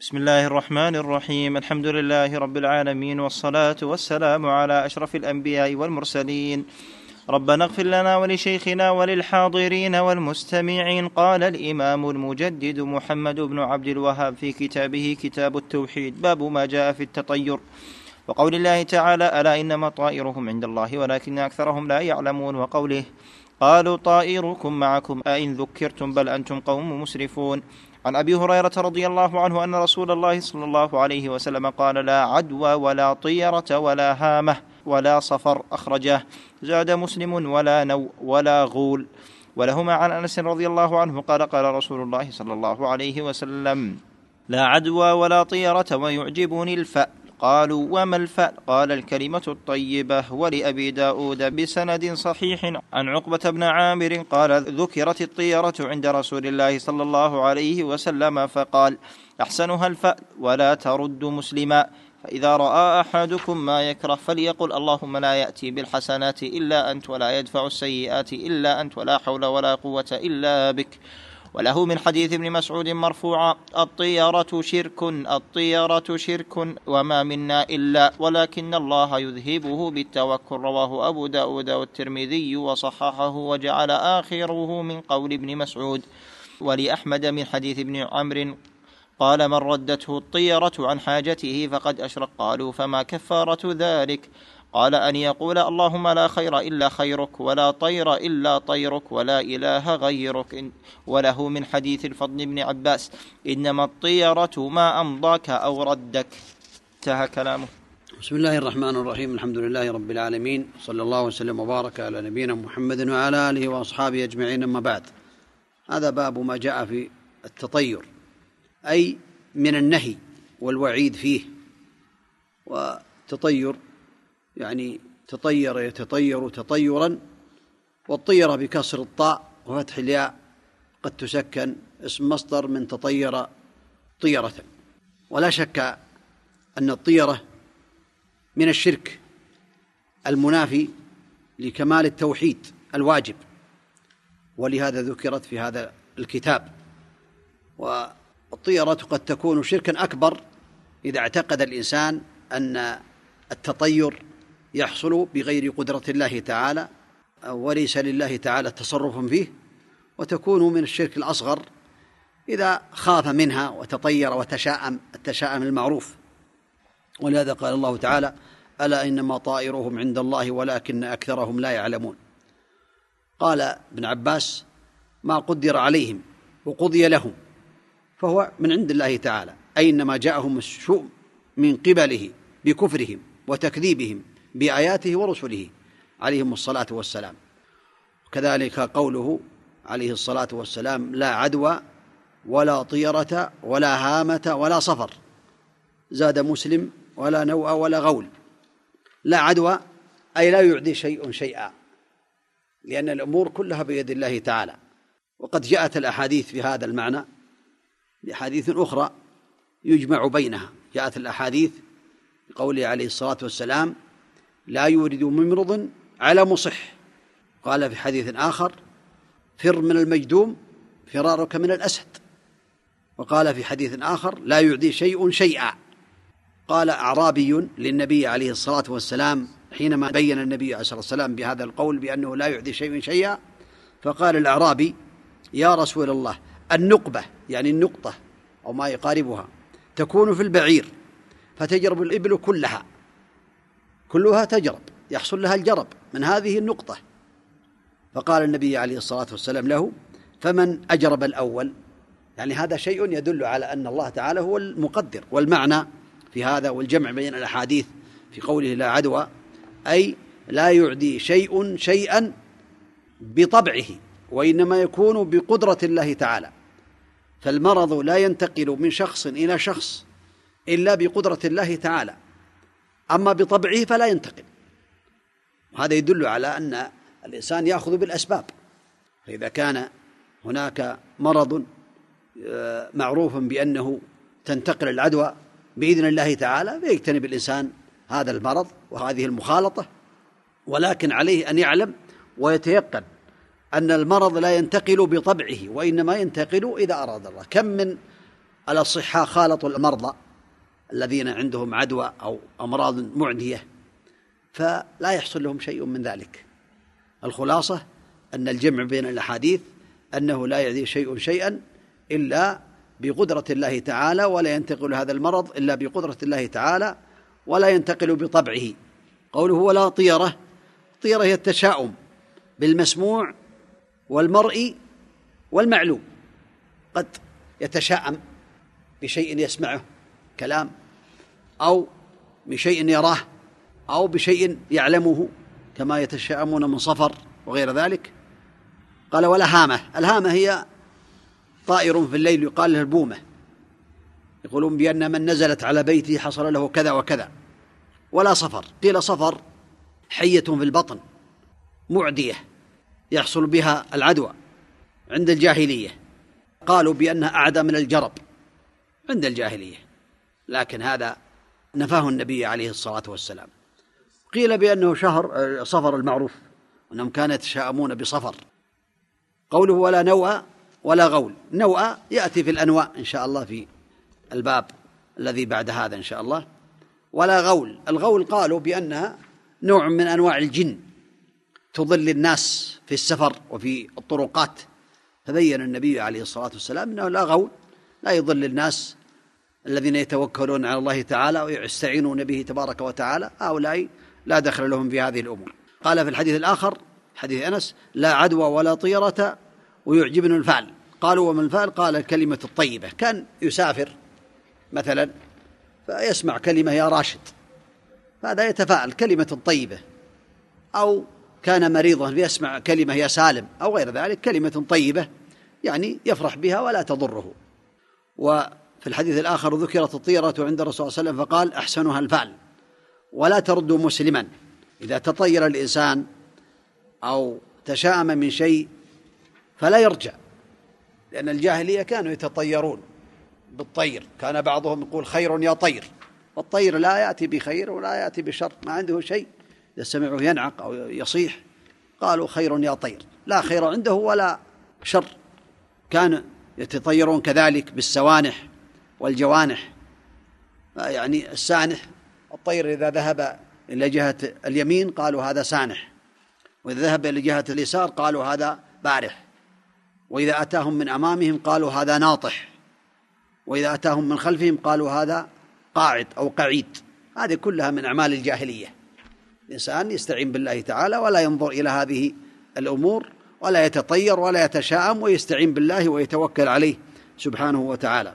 بسم الله الرحمن الرحيم الحمد لله رب العالمين والصلاه والسلام على اشرف الانبياء والمرسلين ربنا اغفر لنا ولشيخنا وللحاضرين والمستمعين قال الامام المجدد محمد بن عبد الوهاب في كتابه كتاب التوحيد باب ما جاء في التطير وقول الله تعالى الا انما طائرهم عند الله ولكن اكثرهم لا يعلمون وقوله قالوا طائركم معكم أئن ذكرتم بل أنتم قوم مسرفون عن أبي هريرة رضي الله عنه أن رسول الله صلى الله عليه وسلم قال لا عدوى ولا طيرة ولا هامة ولا صفر أخرجه. زاد مسلم ولا نو ولا غول. ولهما عن أنس رضي الله عنه قال قال رسول الله صلى الله عليه وسلم لا عدوى ولا طيرة ويعجبني الفأ. قالوا وما الفأل؟ قال الكلمة الطيبة ولأبي داود بسند صحيح. عن عقبة بن عامر قال ذكرت الطيرة عند رسول الله صلى الله عليه وسلم فقال أحسنها الفأل ولا ترد مسلما. فإذا رأى أحدكم ما يكره فليقل اللهم لا يأتي بالحسنات إلا أنت ولا يدفع السيئات إلا أنت ولا حول ولا قوة إلا بك. وله من حديث ابن مسعود مرفوعا الطيرة شرك الطيرة شرك وما منا إلا ولكن الله يذهبه بالتوكل. رواه أبو داود والترمذي وصححه وجعل آخره من قول ابن مسعود. ولأحمد من حديث ابن عمرو قال من ردته الطيرة عن حاجته فقد أشرك قالوا فما كفارة ذلك؟ قال أن يقول اللهم لا خير إلا خيرك ولا طير إلا طيرك ولا إله غيرك. وله من حديث الفضل بن عباس إنما الطيرة ما أمضاك أو ردك. انتهى كلامه. بسم الله الرحمن الرحيم. الحمد لله رب العالمين صلى الله وسلم وبارك على نبينا محمد وعلى آله وأصحابه أجمعين. أما بعد هذا باب ما جاء في التطير أي من النهي والوعيد فيه. وتطير يعني تطير يتطير تطيرا والطيرة بكسر الطاء وفتح الياء قد تسكن اسم مصدر من تطير طيرة. ولا شك أن الطيرة من الشرك المنافي لكمال التوحيد الواجب ولهذا ذكرت في هذا الكتاب. والطيرة قد تكون شركا أكبر إذا اعتقد الإنسان أن التطير يحصل بغير قدرة الله تعالى وليس لله تعالى تصرف فيه وتكون من الشرك الأصغر إذا خاف منها وتطير وتشاءم التشاؤم المعروف. ولهذا قال الله تعالى ألا إنما طائرهم عند الله ولكن أكثرهم لا يعلمون. قال ابن عباس ما قدر عليهم وقضي لهم فهو من عند الله تعالى أي إنما جاءهم السوء من قبله بكفرهم وتكذيبهم بآياته ورسله عليهم الصلاة والسلام. كذلك قوله عليه الصلاة والسلام لا عدوى ولا طيرة ولا هامة ولا صفر. زاد مسلم ولا نوء ولا غول. لا عدوى أي لا يعدي شيء شيئا لأن الأمور كلها بيد الله تعالى. وقد جاءت الأحاديث في هذا المعنى بأحاديث أخرى يجمع بينها. جاءت الأحاديث بقوله عليه الصلاة والسلام لا يورد ممرض على مصح. قال في حديث آخر فر من المجدوم فرارك من الأسد. وقال في حديث آخر لا يعدي شيء شيئا. قال أعرابي للنبي عليه الصلاة والسلام حينما بين النبي عليه الصلاة والسلام بهذا القول بأنه لا يعدي شيء شيئا فقال الأعرابي يا رسول الله النقبة يعني النقطة أو ما يقاربها تكون في البعير فتجرب الإبل كلها. كلها تجرب يحصل لها الجرب من هذه النقطة. فقال النبي عليه الصلاة والسلام له فمن أجرب الأول؟ يعني هذا شيء يدل على أن الله تعالى هو المقدر والمعنى في هذا والجمع بين الأحاديث في قوله لا عدوى أي لا يعدي شيء شيئا بطبعه وإنما يكون بقدرة الله تعالى. فالمرض لا ينتقل من شخص إلى شخص إلا بقدرة الله تعالى. أما بطبعه فلا ينتقل وهذا يدل على أن الإنسان يأخذ بالأسباب. فإذا كان هناك مرض آه، معروف بأنه تنتقل العدوى بإذن الله تعالى فيجتنب الإنسان هذا المرض وهذه المخالطة ولكن عليه أن يعلم ويتيقن أن المرض لا ينتقل بطبعه وإنما ينتقل إذا أراد الله. كم من الأصحاء خالطوا المرضى؟ الذين عندهم عدوى أو أمراض معدية فلا يحصل لهم شيء من ذلك. الخلاصة أن الجمع بين الأحاديث أنه لا يعدي شيء شيئا إلا بقدرة الله تعالى ولا ينتقل هذا المرض إلا بقدرة الله تعالى ولا ينتقل بطبعه. قوله ولا طيرة طيرة هي التشاؤم بالمسموع والمرئي والمعلوم. قد يتشاءم بشيء يسمعه كلام أو بشيء يراه أو بشيء يعلمه كما يتشاءمون من صفر وغير ذلك. قال ولا هامة الهامة هي طائر في الليل يقال له البومة. يقولون بأن من نزلت على بيته حصل له كذا وكذا. ولا صفر قيل صفر حية في البطن معدية يحصل بها العدوى عند الجاهلية. قالوا بأنها أعدى من الجرب عند الجاهلية لكن هذا نفاه النبي عليه الصلاة والسلام. قيل بأنه شهر صفر المعروف أنهم كانوا يتشاءمون بصفر. قوله ولا نوء ولا غول. نوء يأتي في الأنواء إن شاء الله في الباب الذي بعد هذا إن شاء الله. ولا غول. الغول قالوا بأنها نوع من أنواع الجن. تضل الناس في السفر وفي الطرقات. فبين النبي عليه الصلاة والسلام أنه لا غول لا يضل الناس الذين يتوكلون على الله تعالى ويستعينون به تبارك وتعالى هؤلاء لا دخل لهم في هذه الأمور. قال في الحديث الآخر حديث أنس لا عدوى ولا طيرة ويعجبني الفعل. قالوا وما الفعل؟ قال الكلمة الطيبة. كان يسافر مثلا فيسمع كلمة يا راشد. فهذا يتفاعل كلمة طيبة. أو كان مريضا فيسمع كلمة يا سالم أو غير ذلك كلمة طيبة يعني يفرح بها ولا تضره. وفي الحديث الآخر ذكرت الطيرة عند الرسول صلى الله عليه وسلم فقال أحسنها الفعل ولا ترد مسلما. إذا تطير الإنسان أو تشاءم من شيء فلا يرجع لأن الجاهلية كانوا يتطيرون بالطير. كان بعضهم يقول خير يا طير والطير لا يأتي بخير ولا يأتي بشر ما عنده شيء. إذا سمعوا ينعق أو يصيح قالوا خير يا طير لا خير عنده ولا شر. كان يتطيرون كذلك بالسوانح والجوانح. يعني السانح. الطير إذا ذهب إلى جهة اليمين قالوا هذا سانح. وإذا ذهب إلى جهة اليسار قالوا هذا بارح. وإذا أتاهم من أمامهم قالوا هذا ناطح. وإذا أتاهم من خلفهم قالوا هذا قاعد أو قعيد. هذه كلها من أعمال الجاهلية. الإنسان يستعين بالله تعالى ولا ينظر إلى هذه الأمور ولا يتطير ولا يتشاءم ويستعين بالله ويتوكل عليه سبحانه وتعالى.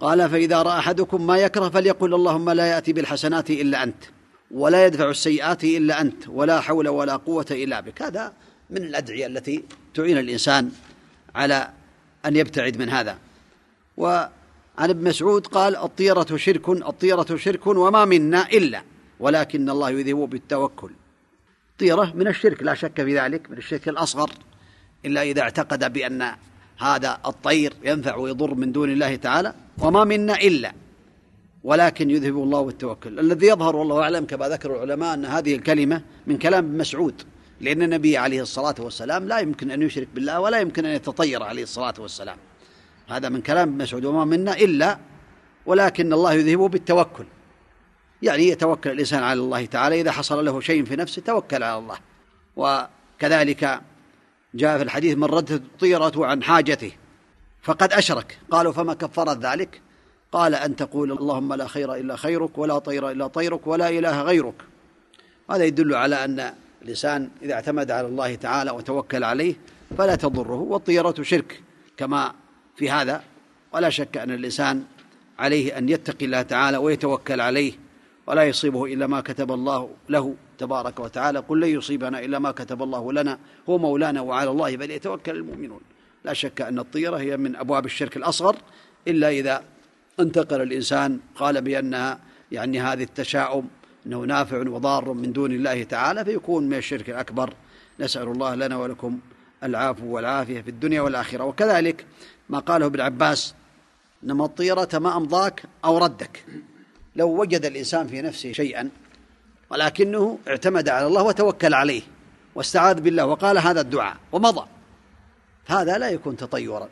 قال فإذا رأى أحدكم ما يكره فليقل اللهم لا يأتي بالحسنات إلا أنت ولا يدفع السيئات إلا أنت ولا حول ولا قوة إلا بك. هذا من الأدعية التي تعين الإنسان على أن يبتعد من هذا. وعن ابن مسعود قال الطيرة شرك الطيرة شرك وما منا إلا ولكن الله يذهب بالتوكل. طيرة من الشرك لا شك في ذلك من الشرك الأصغر إلا إذا اعتقد بأن هذا الطير ينفع ويضر من دون الله تعالى وما منا إلا. ولكن يذهب الله بالتوكل الذي يظهر والله أعلم كما ذكر العلماء أن هذه الكلمة من كلام مسعود لأن النبي عليه الصلاة والسلام لا يمكن أن يشرك بالله ولا يمكن أن يتطير عليه الصلاة والسلام. هذا من كلام مسعود وما منا إلا ولكن الله يذهب بالتوكل. يعني يتوكل الإنسان على الله تعالى إذا حصل له شيء في نفسه توكل على الله. وكذلك جاء في الحديث من ردت الطيرة عن حاجته فقد أشرك. قالوا فما كفرت ذلك؟ قال أن تقول اللهم لا خير إلا خيرك ولا طير إلا طيرك ولا إله غيرك. هذا يدل على أن الإنسان إذا اعتمد على الله تعالى وتوكل عليه فلا تضره والطيرة شرك كما في هذا. ولا شك أن الإنسان عليه أن يتقي الله تعالى ويتوكل عليه. ولا يصيبه إلا ما كتب الله له تبارك وتعالى. قل لن يصيبنا إلا ما كتب الله لنا هو مولانا وعلى الله فليتوكل المؤمنون. لا شك أن الطيرة هي من أبواب الشرك الأصغر إلا إذا انتقل الإنسان قال بأنها يعني هذه التشاؤم أنه نافع وضار من دون الله تعالى فيكون من الشرك الأكبر. نسأل الله لنا ولكم العافو والعافية في الدنيا والآخرة. وكذلك ما قاله ابن عباس إنما الطيرة ما أمضاك أو ردك. لو وجد الإنسان في نفسه شيئا ولكنه اعتمد على الله وتوكل عليه واستعاذ بالله وقال هذا الدعاء ومضى. هذا لا يكون تطيرا.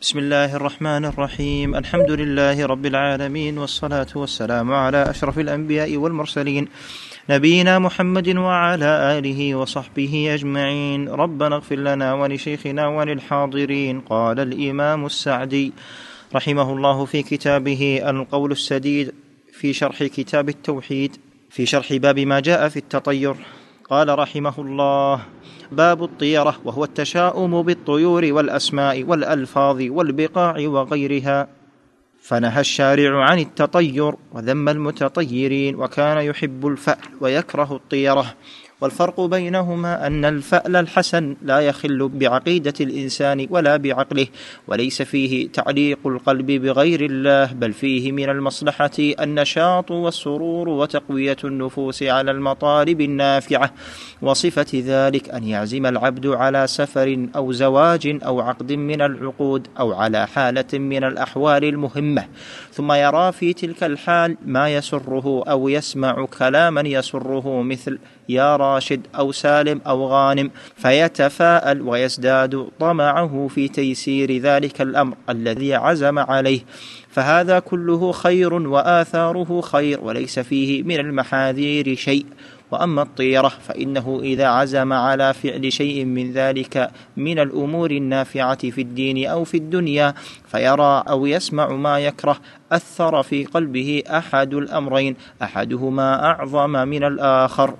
بسم الله الرحمن الرحيم. الحمد لله رب العالمين والصلاة والسلام على أشرف الأنبياء والمرسلين نبينا محمد وعلى آله وصحبه أجمعين. ربنا اغفر لنا ولشيخنا وللحاضرين قال الإمام السعدي. رحمه الله في كتابه القول السديد في شرح كتاب التوحيد في شرح باب ما جاء في التطير. قال رحمه الله باب الطيرة وهو التشاؤم بالطيور والأسماء والألفاظ والبقاع وغيرها. فنهى الشارع عن التطير وذم المتطيرين وكان يحب الفأل ويكره الطيرة. والفرق بينهما أن الفأل الحسن لا يخل بعقيدة الإنسان ولا بعقله وليس فيه تعليق القلب بغير الله بل فيه من المصلحة النشاط والسرور وتقوية النفوس على المطالب النافعة. وصفة ذلك أن يعزم العبد على سفر أو زواج أو عقد من العقود أو على حالة من الأحوال المهمة. ثم يرى في تلك الحال ما يسره أو يسمع كلاما يسره مثل يا راشد أو سالم أو غانم فيتفاءل ويزداد طمعه في تيسير ذلك الأمر الذي عزم عليه. فهذا كله خير وآثاره خير وليس فيه من المحاذير شيء. وأما الطيرة فإنه إذا عزم على فعل شيء من ذلك من الأمور النافعة في الدين أو في الدنيا فيرى أو يسمع ما يكره أثر في قلبه أحد الأمرين أحدهما أعظم من الآخر.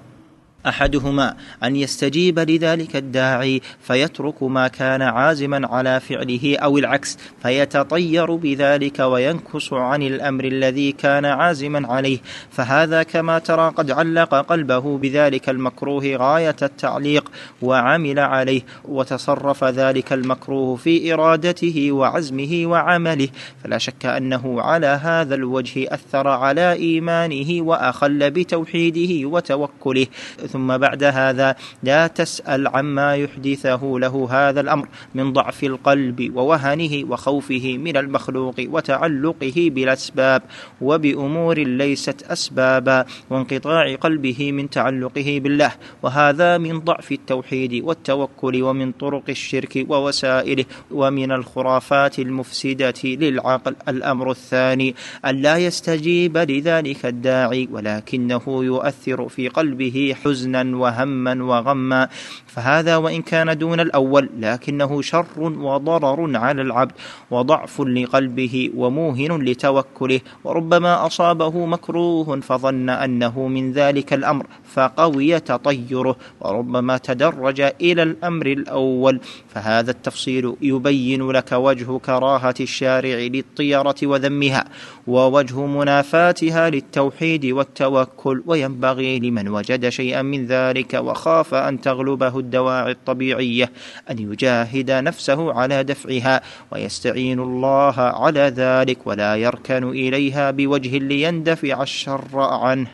أحدهما أن يستجيب لذلك الداعي فيترك ما كان عازما على فعله أو العكس فيتطير بذلك وينكس عن الأمر الذي كان عازما عليه. فهذا كما ترى قد علق قلبه بذلك المكروه غاية التعليق وعمل عليه وتصرف ذلك المكروه في إرادته وعزمه وعمله. فلا شك أنه على هذا الوجه أثر على إيمانه وأخل بتوحيده وتوكله. ثم بعد هذا لا تسأل عما يحدثه له هذا الأمر من ضعف القلب ووهنه وخوفه من المخلوق وتعلقه بالأسباب وبأمور ليست أسبابا وانقطاع قلبه من تعلقه بالله. وهذا من ضعف التوحيد والتوكل ومن طرق الشرك ووسائله ومن الخرافات المفسدة للعقل. الأمر الثاني أن لا يستجيب لذلك الداعي ولكنه يؤثر في قلبه حزن حزنا وهما وغما فهذا وإن كان دون الأول لكنه شر وضرر على العبد وضعف لقلبه وموهن لتوكله وربما أصابه مكروه فظن أنه من ذلك الأمر فقوي تطيره وربما تدرج إلى الأمر الأول. فهذا التفصيل يبين لك وجه كراهة الشارع للطيرة وذمها ووجه منافاتها للتوحيد والتوكل وينبغي لمن وجد شيئا من ذلك وخاف أن تغلبه الدواعي الطبيعية أن يجاهد نفسه على دفعها ويستعين الله على ذلك ولا يركن إليها بوجه ليندفع الشر عنه.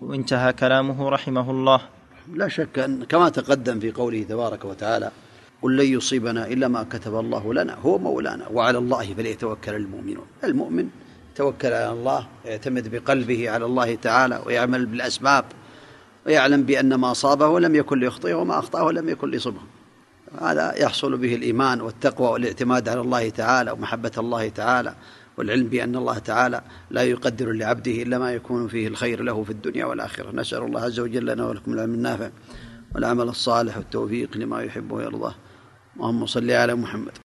وانتهى كلامه رحمه الله. لا شك أن كما تقدم في قوله تبارك وتعالى قل لن يصيبنا إلا ما كتب الله لنا هو مولانا وعلى الله فليتوكل المؤمنون. المؤمن توكل على الله يعتمد بقلبه على الله تعالى ويعمل بالأسباب ويعلم بأن ما أصابه لم يكن ليخطئه وما أخطأه لم يكن ليصبه. هذا يحصل به الإيمان والتقوى والاعتماد على الله تعالى ومحبة الله تعالى والعلم بأن الله تعالى لا يقدر لعبده إلا ما يكون فيه الخير له في الدنيا والآخرة. نسأل الله عز وجل لنا ولكم العلم النافع والعمل الصالح والتوفيق لما يحب ويرضاه. اللهم صل على محمد.